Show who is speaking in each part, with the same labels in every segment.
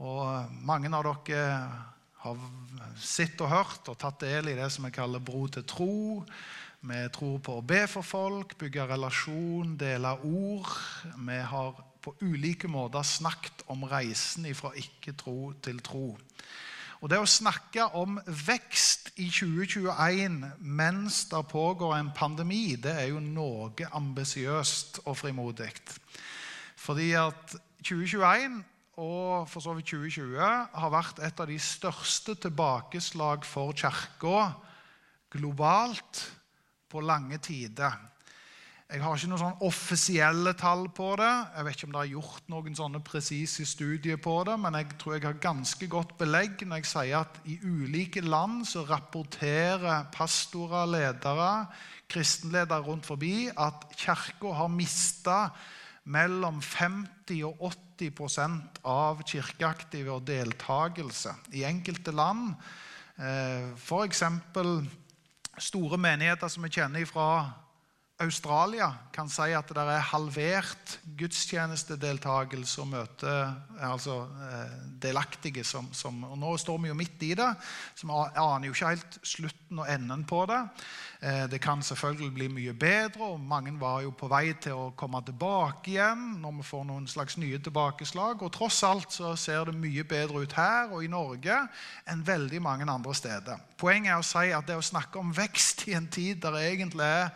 Speaker 1: Og mange av dere har sett og hørt og tatt del i det som vi kaller bro til tro. Vi tror på å be for folk, bygge relasjon, dele ord. Vi har på ulike måter snakket om reisen fra ikke-tro til tro. Og Det å snakke om vekst i 2021 mens det pågår en pandemi, det er jo noe ambisiøst og frimodig. Fordi at 2021 og for så vidt 2020 har vært et av de største tilbakeslag for Kirka globalt på lange tider. Jeg har ikke noen sånn offisielle tall på det. Jeg vet ikke om det er gjort noen sånne presise studier på det, men jeg tror jeg har ganske godt belegg når jeg sier at i ulike land så rapporterer pastorer, ledere, kristenledere rundt forbi at Kirka har mista mellom 50 og 80% av kirkeaktive og deltakelse i enkelte land. Eh, F.eks. store menigheter som vi kjenner fra Australia kan si at det er halvert gudstjenestedeltakelse og møte altså eh, delaktige. Som, som, og Nå står vi jo midt i det, så vi aner jo ikke helt slutten og enden på det. Eh, det kan selvfølgelig bli mye bedre, og mange var jo på vei til å komme tilbake igjen når vi får noen slags nye tilbakeslag. Og tross alt så ser det mye bedre ut her og i Norge enn veldig mange andre steder. Poenget er å si at det å snakke om vekst i en tid der det egentlig er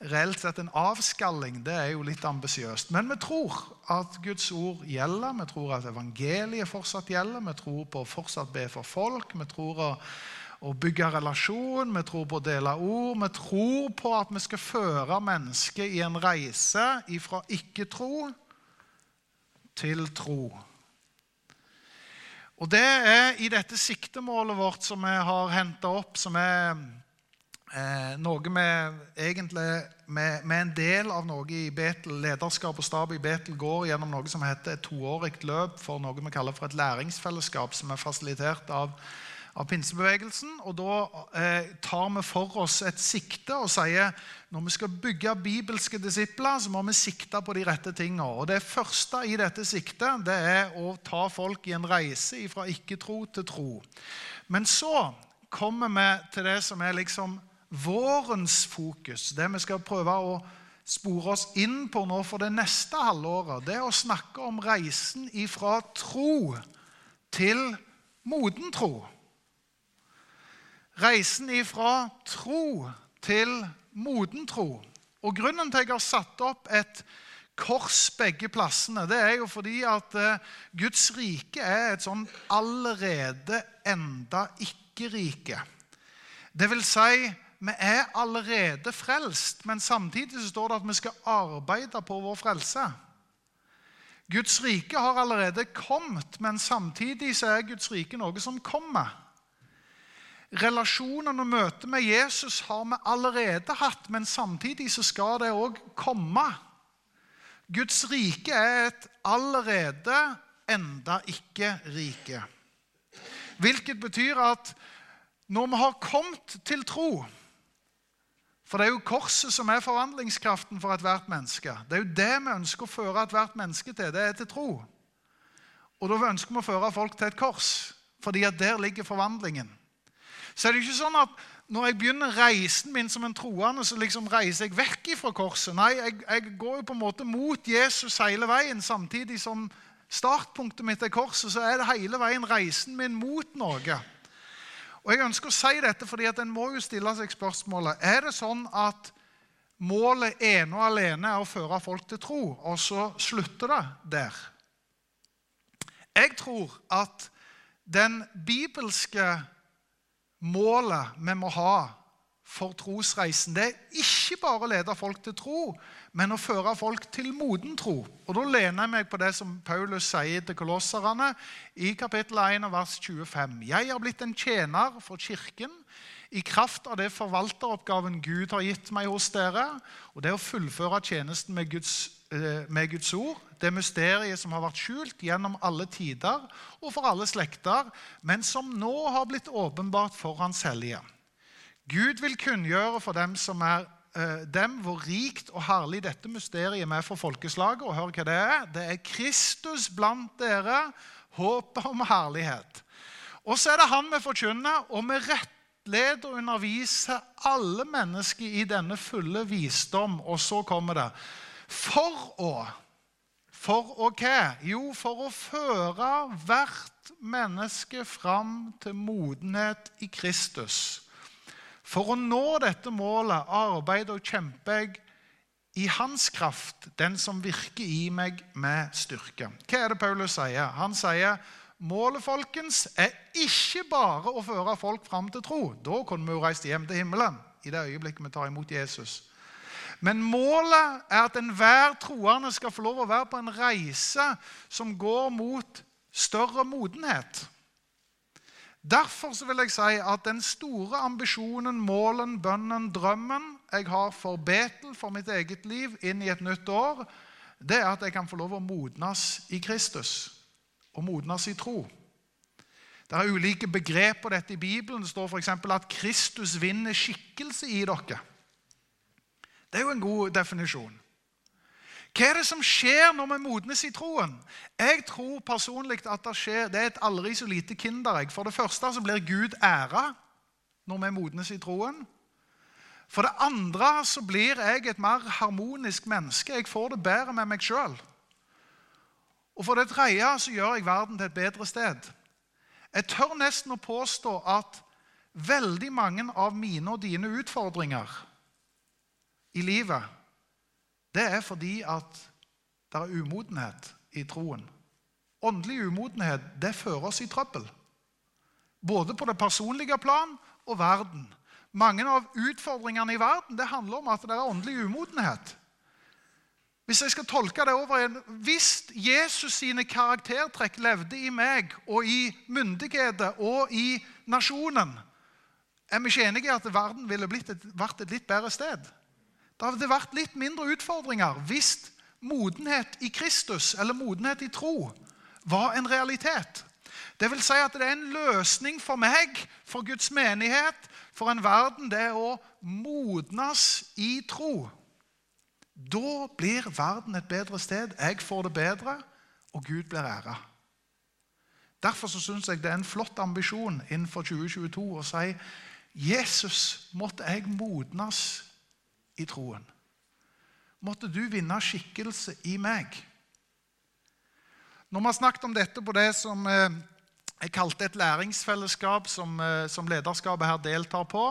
Speaker 1: reelt sett en avskalling, det er jo litt ambisiøst. Men vi tror at Guds ord gjelder. Vi tror at evangeliet fortsatt gjelder. Vi tror på å fortsatt be for folk. Vi tror å, å bygge relasjon. Vi tror på å dele ord. Vi tror på at vi skal føre mennesket i en reise ifra ikke-tro til tro. Og Det er i dette siktemålet vårt som vi har henta opp, som er Eh, noe med, egentlig med, med, en del av noe i Betel, lederskap og stab i Betel går gjennom noe som heter et toårig løp for noe vi kaller for et læringsfellesskap, som er fasilitert av, av pinsebevegelsen. Og Da eh, tar vi for oss et sikte og sier når vi skal bygge bibelske disipler, så må vi sikte på de rette tingene. Og Det første i dette siktet det er å ta folk i en reise fra ikke-tro til tro. Men så kommer vi til det som er liksom vårens fokus, det vi skal prøve å spore oss inn på nå for det neste halvåret, det er å snakke om reisen ifra tro til moden tro. Reisen ifra tro til moden tro. Og Grunnen til at jeg har satt opp et kors begge plassene, det er jo fordi at eh, Guds rike er et sånn allerede enda ikke-rike. Det vil si vi er allerede frelst, men samtidig står det at vi skal arbeide på vår frelse. Guds rike har allerede kommet, men samtidig så er Guds rike noe som kommer. Relasjonen og møtet med Jesus har vi allerede hatt, men samtidig så skal det òg komme. Guds rike er et allerede, enda ikke rike. Hvilket betyr at når vi har kommet til tro for det er jo korset som er forvandlingskraften for ethvert menneske. Det er jo det vi ønsker å føre ethvert menneske til. Det er til tro. Og da ønsker vi å føre folk til et kors, fordi at der ligger forvandlingen. Så er det ikke sånn at når jeg begynner reisen min som en troende, så liksom reiser jeg vekk fra korset. Nei, jeg, jeg går jo på en måte mot Jesus hele veien. Samtidig som startpunktet mitt er korset, så er det hele veien reisen min mot noe. Og Jeg ønsker å si dette fordi at en må jo stille seg spørsmålet er det sånn at målet ene og alene er å føre folk til tro, og så slutter det der. Jeg tror at den bibelske målet vi må ha for trosreisen, det er ikke bare å lede folk til tro, men å føre folk til moden tro. Og Da lener jeg meg på det som Paulus sier til kolosserne i kapittel 1 vers 25. Jeg har blitt en tjener for Kirken i kraft av det forvalteroppgaven Gud har gitt meg hos dere, og det å fullføre tjenesten med Guds, eh, med Guds ord, det mysteriet som har vært skjult gjennom alle tider og for alle slekter, men som nå har blitt åpenbart for Hans hellige. Gud vil kunngjøre for dem som er eh, dem hvor rikt og herlig dette mysteriet er for folkeslaget. Og hør hva det er. Det er Kristus blant dere, håpet om herlighet. Og så er det han vi forkynner, og vi rettleder og underviser alle mennesker i denne fulle visdom. Og så kommer det For å For å hva? Jo, for å føre hvert menneske fram til modenhet i Kristus. For å nå dette målet arbeider og kjemper jeg i hans kraft, den som virker i meg med styrke. Hva er det Paulus sier? Han sier målet folkens, er ikke bare å føre folk fram til tro. Da kunne vi jo reist hjem til himmelen i det øyeblikket vi tar imot Jesus. Men målet er at enhver troende skal få lov å være på en reise som går mot større modenhet. Derfor vil jeg si at den store ambisjonen, målen, bønnen, drømmen jeg har for Betel, for mitt eget liv, inn i et nytt år, det er at jeg kan få lov å modnes i Kristus. Og modnes i tro. Det er ulike begrep på dette i Bibelen. Det står f.eks. at Kristus vinner skikkelse i dere. Det er jo en god definisjon. Hva er det som skjer når vi modnes i troen? Jeg tror personlig at det skjer, det er et aldri så lite kinderegg. For det første så blir Gud æra når vi modnes i troen. For det andre så blir jeg et mer harmonisk menneske. Jeg får det bedre med meg sjøl. Og for det tredje så gjør jeg verden til et bedre sted. Jeg tør nesten å påstå at veldig mange av mine og dine utfordringer i livet det er fordi at det er umodenhet i troen. Åndelig umodenhet det fører oss i trøbbel. Både på det personlige plan og verden. Mange av utfordringene i verden det handler om at det er åndelig umodenhet. Hvis jeg skal tolke det over en, hvis Jesus sine karaktertrekk levde i meg og i myndigheter og i nasjonen, er vi ikke enige i at verden ville blitt et, vært et litt bedre sted? Det hadde vært litt mindre utfordringer hvis modenhet i Kristus, eller modenhet i tro, var en realitet. Det vil si at det er en løsning for meg, for Guds menighet, for en verden, det er å modnes i tro. Da blir verden et bedre sted. Jeg får det bedre, og Gud blir æra. Derfor syns jeg det er en flott ambisjon innenfor 2022 å si Jesus, måtte jeg modnes i troen. Måtte du vinne skikkelse i meg. Når vi har snakket om dette på det som eh, jeg kalte et læringsfellesskap, som, eh, som lederskapet her deltar på,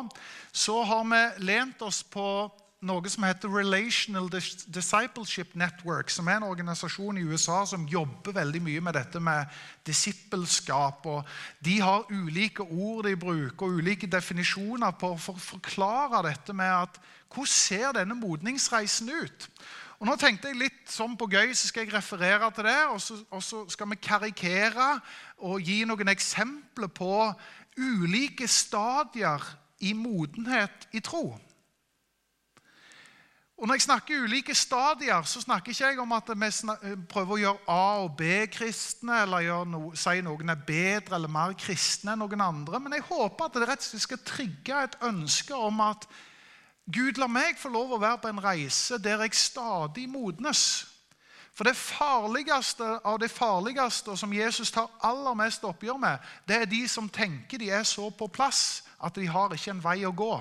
Speaker 1: så har vi lent oss på noe som heter Relational Discipleship Network, som er en organisasjon i USA som jobber veldig mye med dette med disippelskap. og De har ulike ord de bruker, og ulike definisjoner på for å forklare dette med at hvordan ser denne modningsreisen ut? Og nå tenkte jeg litt sånn på gøy, så skal jeg referere til det. Og så, og så skal vi karikere og gi noen eksempler på ulike stadier i modenhet i tro. Og Når jeg snakker ulike stadier, så snakker ikke jeg om at vi prøver å gjøre A- og B-kristne, eller noe, si noen er bedre eller mer kristne enn noen andre. Men jeg håper at det rett og slett skal trigge et ønske om at Gud, la meg få lov å være på en reise der jeg stadig modnes. For det farligste av det farligste, og som Jesus tar aller mest oppgjør med, det er de som tenker de er så på plass at de har ikke en vei å gå.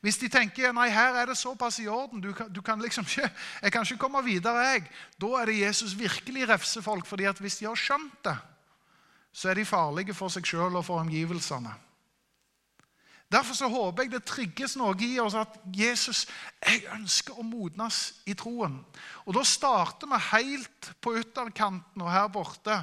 Speaker 1: Hvis de tenker nei, her er det såpass i orden, du kan, du kan liksom ikke, jeg kan ikke komme videre, jeg, da er det Jesus virkelig refser folk. fordi at hvis de har skjønt det, så er de farlige for seg sjøl og for omgivelsene. Derfor så håper jeg det trigges noe i oss at Jesus, jeg ønsker å modnes i troen. Og Da starter vi helt på ytterkanten og her borte.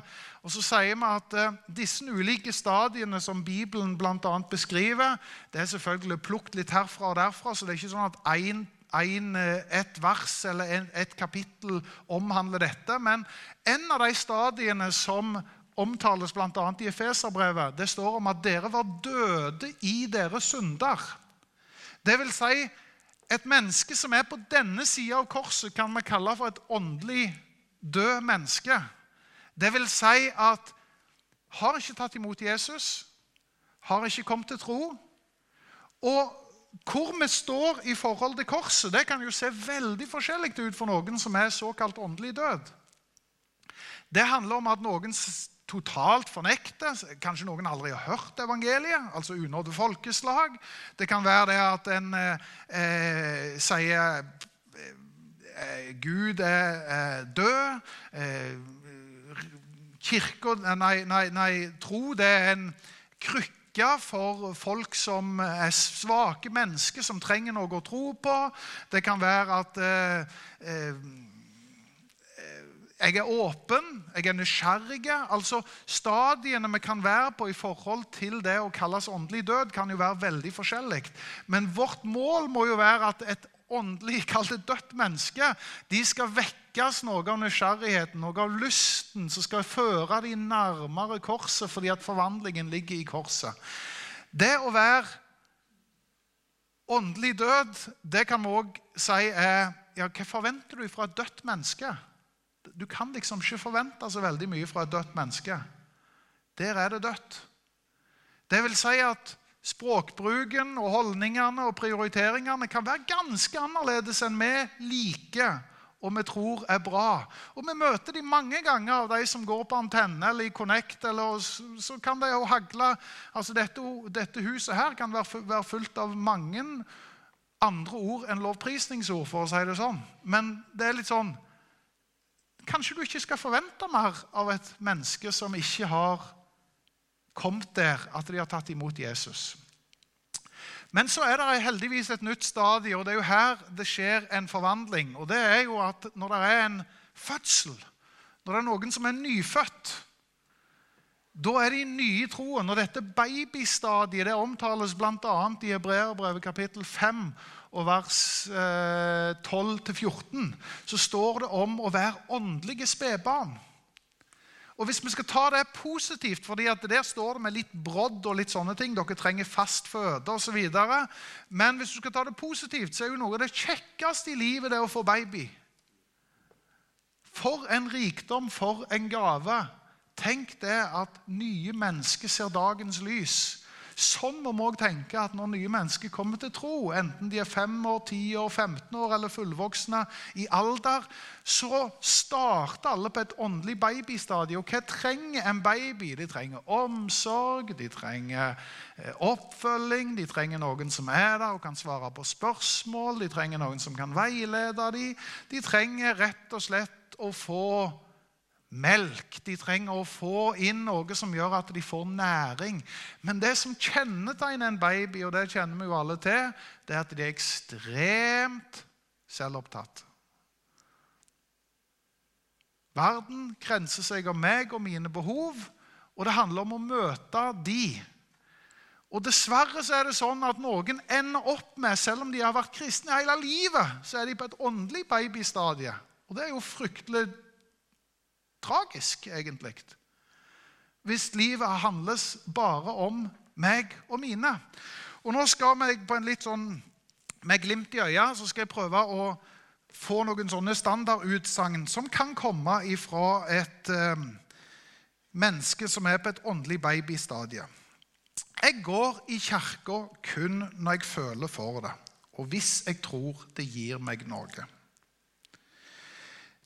Speaker 1: Og så sier vi at eh, disse ulike stadiene som Bibelen bl.a. beskriver, det er selvfølgelig plukket litt herfra og derfra, så det er ikke sånn at en, en, eh, et vers eller en, et kapittel omhandler dette. Men en av de stadiene som omtales bl.a. i Efeserbrevet. Det står om at dere var døde i deres synder. Det vil si, et menneske som er på denne sida av korset, kan vi kalle for et åndelig død menneske. Det vil si at har ikke tatt imot Jesus, har ikke kommet til tro. Og hvor vi står i forhold til korset, det kan jo se veldig forskjellig ut for noen som er såkalt åndelig død. Det handler om at noen totalt fornekte. Kanskje noen aldri har hørt evangeliet, altså unådde folkeslag. Det kan være det at en eh, eh sier eh, Gud er eh, død. Eh, kirka nei, nei, nei, tro det er en krykke for folk som er svake mennesker, som trenger noe å tro på. Det kan være at eh, eh jeg er åpen, jeg er nysgjerrig. Altså, Stadiene vi kan være på i forhold til det å kalles åndelig død, kan jo være veldig forskjellig. Men vårt mål må jo være at et åndelig kalt et dødt menneske de skal vekkes noe av nysgjerrigheten, noe av lysten, som skal føre dem nærmere korset fordi at forvandlingen ligger i korset. Det å være åndelig død, det kan vi òg si er ja, Hva forventer du fra et dødt menneske? Du kan liksom ikke forvente så veldig mye fra et dødt menneske. Der er det dødt. Det vil si at språkbruken og holdningene og prioriteringene kan være ganske annerledes enn vi liker og vi tror er bra. Og Vi møter de mange ganger av de som går på antenne eller i Connect. eller Så kan de jo hagle altså dette, dette, huset her kan være, være fullt av mange andre ord enn lovprisningsord, for å si det sånn. Men det er litt sånn Kanskje du ikke skal forvente mer av et menneske som ikke har kommet der at de har tatt imot Jesus. Men så er det heldigvis et nytt stadie, og det er jo her det skjer en forvandling. Og det er jo at når det er en fødsel, når det er noen som er nyfødt, da er de nye i troen. Og dette babystadiet det omtales bl.a. i Hebreerbrevet kapittel 5 og vers 12-14, eh, så står det om å være åndelige spedbarn. Og Hvis vi skal ta det positivt, fordi at der står det med litt brodd og litt sånne ting Dere trenger fast føde osv. Men hvis du skal ta det positivt, så er jo noe av det kjekkeste i livet det å få baby. For en rikdom, for en gave. Tenk det at nye mennesker ser dagens lys. Sånn må vi òg tenke at når nye mennesker kommer til tro, enten de er 5 år, 10 år, 15 år eller fullvoksne i alder, så starter alle på et åndelig babystadie. Hva trenger en baby? De trenger omsorg, de trenger eh, oppfølging, de trenger noen som er der og kan svare på spørsmål, de trenger noen som kan veilede dem. De trenger rett og slett å få melk. De trenger å få inn noe som gjør at de får næring. Men det som kjennetegner en baby, og det kjenner vi jo alle til, det er at de er ekstremt selvopptatt. Verden grenser seg av meg og mine behov, og det handler om å møte de. Og Dessverre så er det sånn at noen ender opp med, selv om de har vært kristne hele livet, så er de på et åndelig babystadie. Og det er jo fryktelig tragisk, egentlig. Hvis livet handles bare om meg og mine. Og nå skal vi på en litt sånn med glimt i øya så skal jeg prøve å få noen sånne standardutsagn som kan komme ifra et eh, menneske som er på et åndelig babystadie. Jeg går i kirka kun når jeg føler for det, og hvis jeg tror det gir meg noe.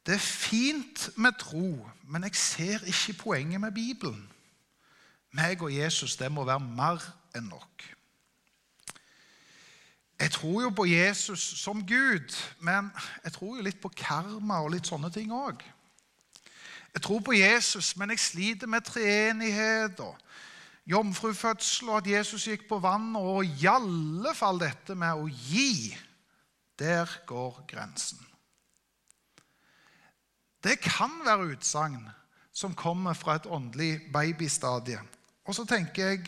Speaker 1: Det er fint med tro, men jeg ser ikke poenget med Bibelen. Meg og Jesus, det må være mer enn nok. Jeg tror jo på Jesus som Gud, men jeg tror jo litt på karma og litt sånne ting òg. Jeg tror på Jesus, men jeg sliter med treenighet og jomfrufødsel og at Jesus gikk på vann, og i alle fall dette med å gi. Der går grensen. Det kan være utsagn som kommer fra et åndelig babystadie. Og så tenker jeg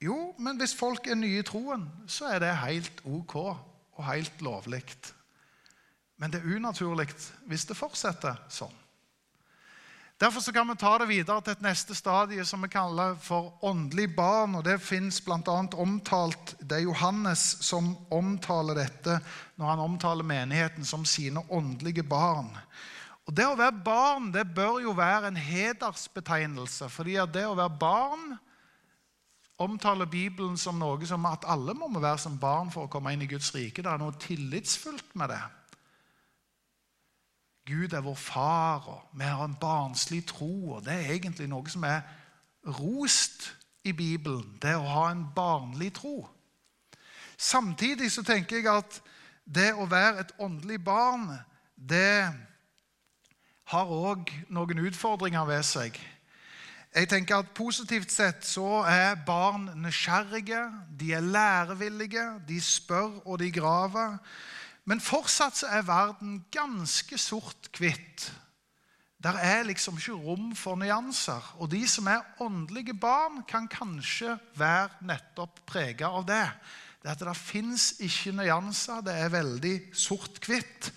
Speaker 1: jo, men hvis folk er nye i troen, så er det helt ok og helt lovlig. Men det er unaturlig hvis det fortsetter sånn. Derfor så kan vi ta det videre til et neste stadie som vi kaller for åndelig barn. og Det fins bl.a. omtalt Det er Johannes som omtaler dette når han omtaler menigheten som sine åndelige barn. Og Det å være barn det bør jo være en hedersbetegnelse. fordi det å være barn omtaler Bibelen som noe som at alle må være som barn for å komme inn i Guds rike. Det er noe tillitsfullt med det. Gud er vår far, og vi har en barnslig tro. og Det er egentlig noe som er rost i Bibelen, det å ha en barnlig tro. Samtidig så tenker jeg at det å være et åndelig barn, det har òg noen utfordringer ved seg. Jeg tenker at Positivt sett så er barn nysgjerrige, de er lærevillige, de spør og de graver. Men fortsatt så er verden ganske sort-hvitt. Der er liksom ikke rom for nyanser. Og de som er åndelige barn, kan kanskje være nettopp prega av det. Det at det fins ikke nyanser. Det er veldig sort-hvitt.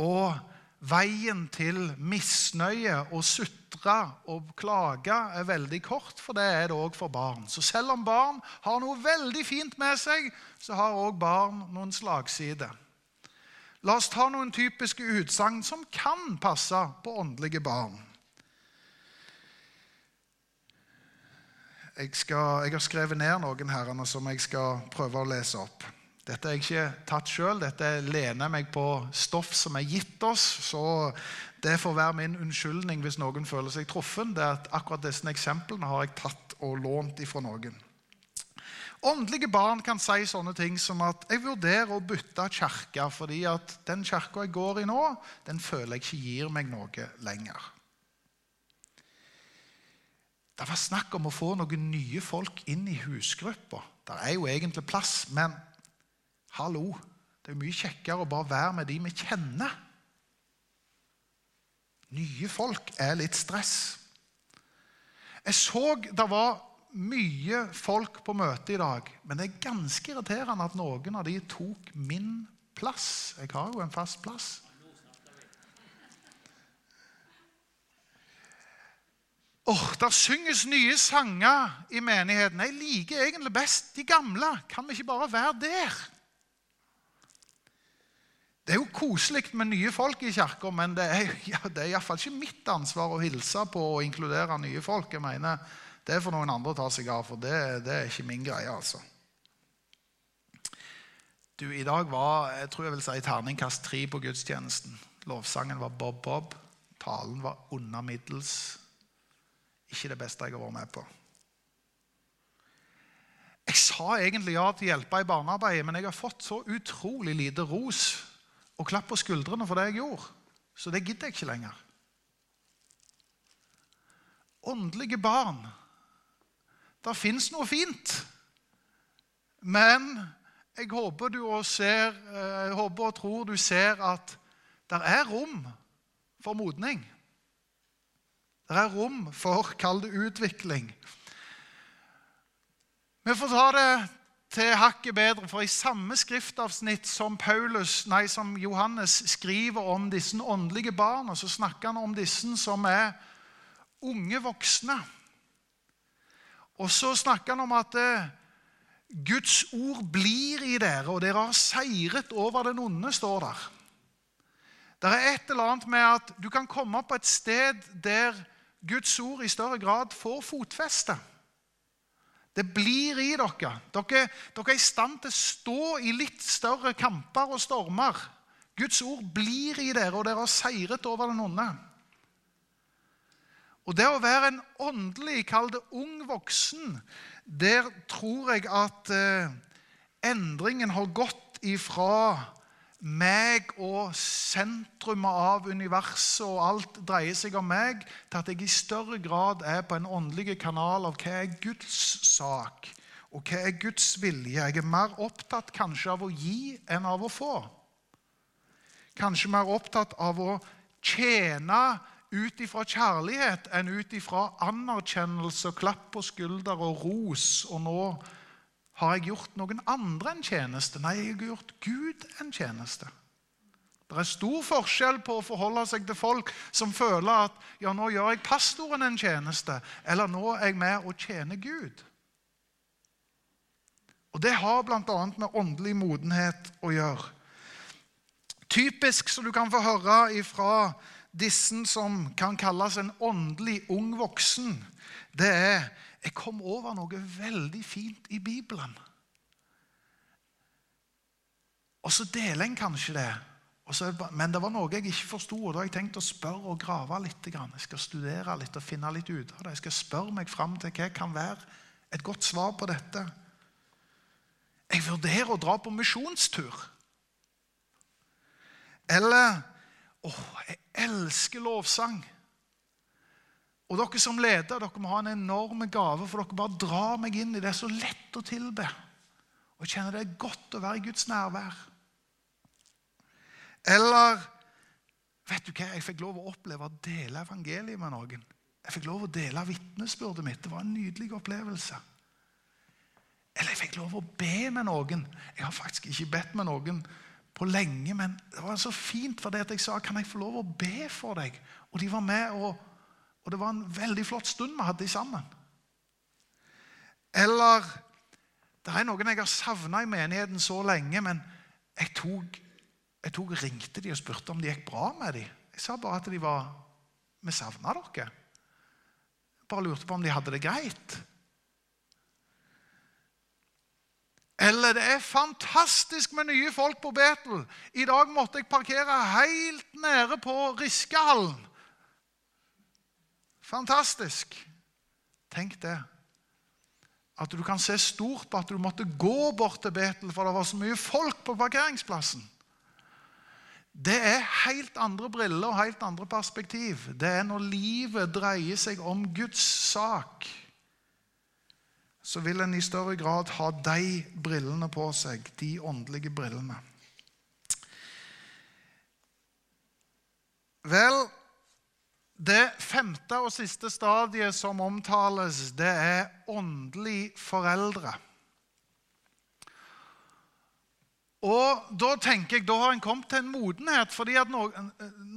Speaker 1: Og veien til misnøye og sutre og klage er veldig kort, for det er det òg for barn. Så selv om barn har noe veldig fint med seg, så har òg barn noen slagsider. La oss ta noen typiske utsagn som kan passe på åndelige barn. Jeg, skal, jeg har skrevet ned noen her som jeg skal prøve å lese opp. Dette er ikke tatt sjøl, dette lener meg på stoff som er gitt oss. Så det får være min unnskyldning hvis noen føler seg truffen. det er at Akkurat disse eksemplene har jeg tatt og lånt ifra noen. Åndelige barn kan si sånne ting som at jeg vurderer å bytte kirke fordi at den kirka jeg går i nå, den føler jeg ikke gir meg noe lenger. Det var snakk om å få noen nye folk inn i husgruppa. Det er jo egentlig plass, men Hallo! Det er mye kjekkere å bare være med de vi kjenner. Nye folk er litt stress. Jeg så det var mye folk på møtet i dag, men det er ganske irriterende at noen av de tok min plass. Jeg har jo en fast plass. Oh, Der synges nye sanger i menigheten. Jeg liker egentlig best de gamle. Kan vi ikke bare være der? Det er jo koselig med nye folk i kirka, men det er, ja, det er iallfall ikke mitt ansvar å hilse på og inkludere nye folk. Jeg mener, Det for noen andre ta seg av, for det, det er ikke min greie. altså. Du, I dag var jeg tror jeg vil si, terningkast tre på gudstjenesten. Lovsangen var bob-bob. Talen var under middels. Ikke det beste jeg har vært med på. Jeg sa egentlig ja til å hjelpe i barnearbeidet, men jeg har fått så utrolig lite ros og klapp på skuldrene for det jeg gjorde. Så det gidder jeg ikke lenger. Åndelige barn. Det fins noe fint. Men jeg håper, du ser, jeg håper og tror du ser at det er rom for modning. Det er rom for, kall det, utvikling. Vi får ta det til hakket bedre, for i samme skriftavsnitt som, Paulus, nei, som Johannes skriver om disse åndelige barna, så snakker han om disse som er unge voksne. Og så snakker han om at eh, Guds ord blir i dere, og dere har seiret over den onde, står der. Det er et eller annet med at du kan komme på et sted der Guds ord i større grad får fotfeste. Det blir i dere. dere. Dere er i stand til å stå i litt større kamper og stormer. Guds ord blir i dere, og dere har seiret over den onde. Og det å være en åndelig, kall det ung voksen, der tror jeg at eh, endringen har gått ifra meg og sentrumet av universet og alt dreier seg om meg, til at jeg i større grad er på en åndelig kanal av hva er Guds sak, og hva er Guds vilje. Jeg er mer opptatt kanskje av å gi enn av å få. Kanskje mer opptatt av å tjene ut ifra kjærlighet enn ut ifra anerkjennelse, klapp på skulder og ros. Og nå har jeg gjort noen andre en tjeneste? Nei, jeg har gjort Gud en tjeneste. Det er stor forskjell på å forholde seg til folk som føler at ja, nå gjør jeg pastoren en tjeneste, eller nå er jeg med og tjener Gud. Og Det har bl.a. med åndelig modenhet å gjøre. Typisk som du kan få høre fra disse som kan kalles en åndelig ung voksen, det er jeg kom over noe veldig fint i Bibelen. Og så deler en kanskje det. Så, men det var noe jeg ikke forsto, og da har jeg tenkt å spørre og grave litt. Jeg skal studere litt og finne litt ut av det. Jeg skal spørre meg fram til hva kan være et godt svar på dette. Jeg vurderer å dra på misjonstur. Eller Å, jeg elsker lovsang. Og dere som leder dere må ha en enorm gave, for dere bare drar meg inn i det. Det er så lett å tilbe. Og jeg kjenner det er godt å være i Guds nærvær. Eller vet du hva, jeg fikk lov å oppleve å dele evangeliet med noen. Jeg fikk lov å dele vitnesbyrdet mitt. Det var en nydelig opplevelse. Eller jeg fikk lov å be med noen. Jeg har faktisk ikke bedt med noen på lenge, men det var så fint fordi jeg sa kan jeg få lov å be for deg. Og de var med, og, og det var en veldig flott stund vi hadde sammen. Eller det er noen jeg har savna i menigheten så lenge, men jeg tok, jeg tok ringte de og spurte om det gikk bra med dem. Jeg sa bare at de var Vi savna dere. Bare lurte på om de hadde det greit. Eller det er fantastisk med nye folk på Betel. I dag måtte jeg parkere helt nede på Riskehallen. Fantastisk. Tenk det. At du kan se stort på at du måtte gå bort til Betel, for det var så mye folk på parkeringsplassen. Det er helt andre briller og helt andre perspektiv. Det er når livet dreier seg om Guds sak så vil en i større grad ha de brillene på seg, de åndelige brillene. Vel, det femte og siste stadiet som omtales, det er åndelig foreldre. Og da tenker jeg, da har en kommet til en modenhet. fordi at nå,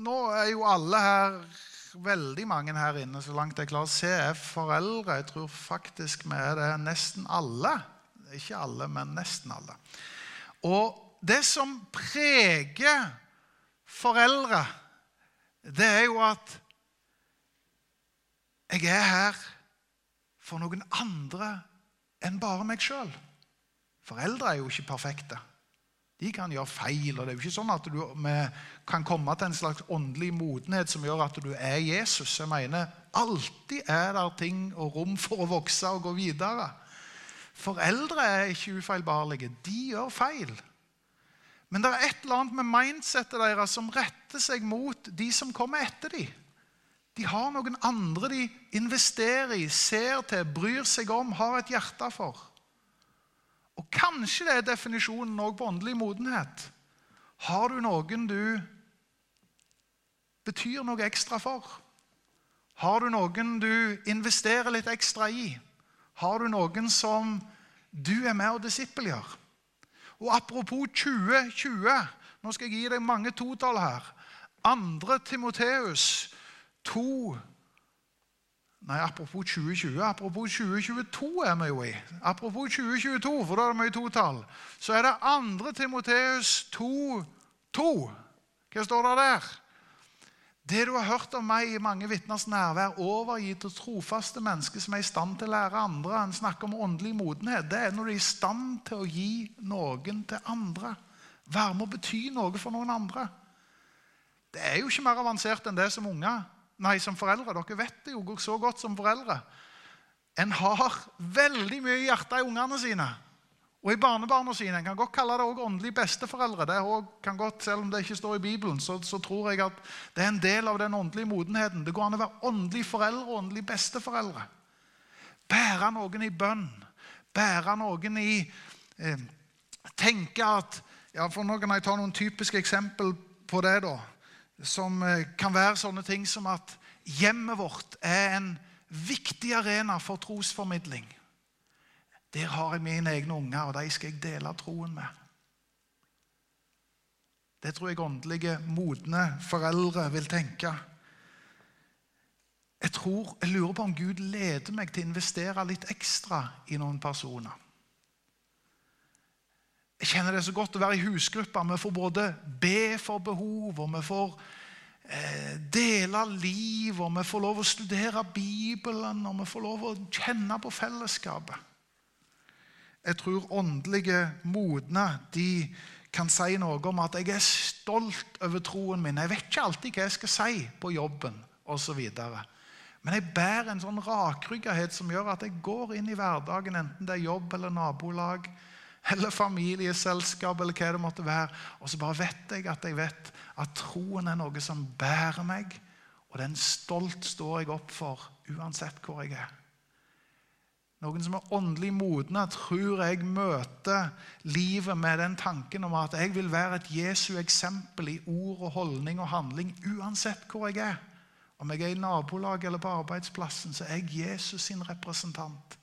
Speaker 1: nå er jo alle her veldig mange her inne, så langt jeg klarer å se, er foreldre. Jeg tror faktisk vi er det nesten alle. Ikke alle, men nesten alle. Og det som preger foreldre, det er jo at jeg er her for noen andre enn bare meg sjøl. Foreldre er jo ikke perfekte. De kan gjøre feil. og Det er jo ikke sånn at du kan komme til en slags åndelig modenhet som gjør at du er Jesus. Jeg mener, Alltid er det ting og rom for å vokse og gå videre. Foreldre er ikke ufeilbarlige. De gjør feil. Men det er et eller annet med mindsettet deres som retter seg mot de som kommer etter dem. De har noen andre de investerer i, ser til, bryr seg om, har et hjerte for. Og kanskje det er definisjonen òg på åndelig modenhet. Har du noen du betyr noe ekstra for? Har du noen du investerer litt ekstra i? Har du noen som du er med og disippelgjør? Og apropos 2020 Nå skal jeg gi deg mange totall her. Andre Timoteus 2 Nei, apropos 2020. Apropos 2022 er vi jo i. Apropos 2022, for da er det mye totall. Så er det 2. Timoteus 2, 2. Hva står det der? Det du har hørt om meg i mange vitners nærvær, overgitt til trofaste mennesker som er i stand til å lære andre. En snakker om åndelig modenhet. Det er når du er i stand til å gi noen til andre. Være med å bety noe for noen andre. Det er jo ikke mer avansert enn det som unger nei, som foreldre. Dere vet det jo så godt som foreldre. En har veldig mye hjerte i ungene sine og i barnebarna sine. En kan godt kalle det også åndelig besteforeldre. Det kan godt, Selv om det ikke står i Bibelen, så, så, tror jeg at det er en del av den åndelige modenheten. Det går an å være åndelig foreldre og åndelig besteforeldre. Bære noen i bønn. Bære noen i eh, Tenke at ja, for Nå kan jeg ta noen typiske eksempel på det. da som eh, kan være sånne ting som at hjemmet vårt er en viktig arena for trosformidling. Der har jeg mine egne unger, og de skal jeg dele troen med. Det tror jeg åndelige, modne foreldre vil tenke. Jeg, tror, jeg lurer på om Gud leder meg til å investere litt ekstra i noen personer. Jeg kjenner det så godt å være i husgrupper. Vi får både be for behov, og vi får eh, dele liv, og vi får lov å studere Bibelen, og vi får lov å kjenne på fellesskapet. Jeg tror åndelige modne de kan si noe om at jeg er stolt over troen min. Jeg vet ikke alltid hva jeg skal si på jobben osv. Men jeg bærer en sånn rakryggethet som gjør at jeg går inn i hverdagen, enten det er jobb eller nabolag eller familieselskap eller hva det måtte være, og så bare vet jeg at jeg vet at troen er noe som bærer meg, og den stolt står jeg opp for uansett hvor jeg er. Noen som er åndelig modne, tror jeg møter livet med den tanken om at jeg vil være et Jesu eksempel i ord og holdning og handling uansett hvor jeg er. Om jeg er i nabolaget eller på arbeidsplassen, så er jeg Jesus sin representant.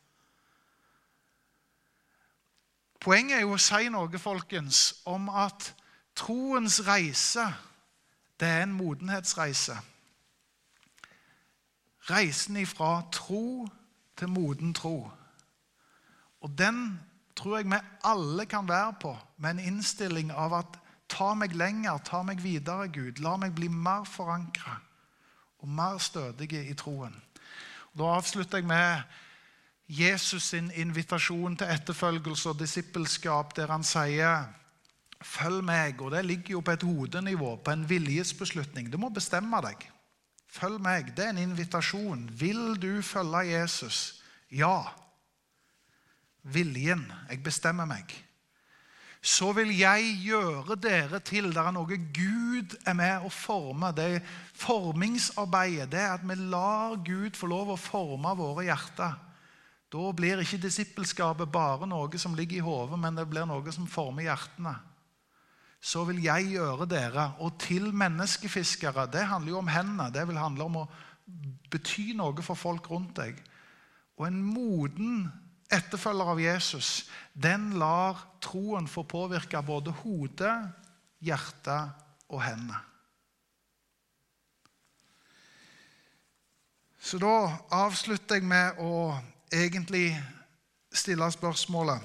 Speaker 1: Poenget er jo å si noe folkens, om at troens reise det er en modenhetsreise. Reisen ifra tro til moden tro. Og den tror jeg vi alle kan være på med en innstilling av at ta meg lenger, ta meg videre, Gud. La meg bli mer forankra og mer stødige i troen. Og da avslutter jeg med Jesus sin invitasjon til etterfølgelse og disippelskap, der han sier Følg meg. Og det ligger jo på et hodenivå, på en viljesbeslutning. Du må bestemme deg. Følg meg. Det er en invitasjon. Vil du følge Jesus? Ja. Viljen. Jeg bestemmer meg. Så vil jeg gjøre dere til Det er noe Gud er med å forme. Det formingsarbeidet det er at vi lar Gud få lov å forme våre hjerter. Da blir ikke disippelskapet bare noe som ligger i hodet, men det blir noe som former hjertene. Så vil jeg gjøre dere. Og til menneskefiskere. Det handler jo om hendene. Det vil handle om å bety noe for folk rundt deg. Og en moden etterfølger av Jesus, den lar troen få påvirke både hodet, hjertet og hendene. Så da avslutter jeg med å egentlig stille spørsmålet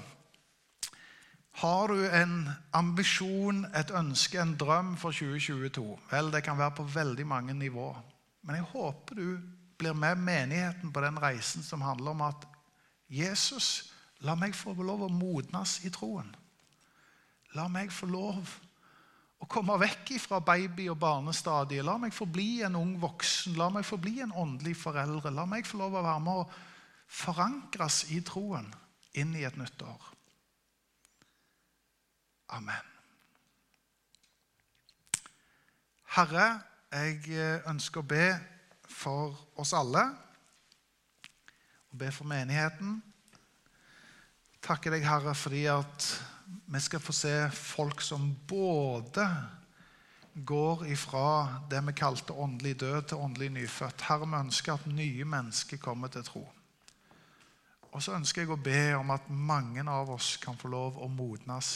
Speaker 1: Har du en ambisjon, et ønske, en drøm for 2022? Vel, det kan være på veldig mange nivåer. Men jeg håper du blir med menigheten på den reisen som handler om at Jesus, la meg få lov å modnes i troen. La meg få lov å komme vekk fra baby- og barnestadiet. La meg få bli en ung voksen. La meg få bli en åndelig foreldre. La meg få lov å være med og forankres i troen inn i et nytt år. Amen. Herre, jeg ønsker å be for oss alle og be for menigheten. Takker deg, Herre, fordi at vi skal få se folk som både går ifra det vi kalte åndelig død, til åndelig nyfødt. Herre, vi ønsker at nye mennesker kommer til tro. Og så ønsker jeg å be om at mange av oss kan få lov å modnes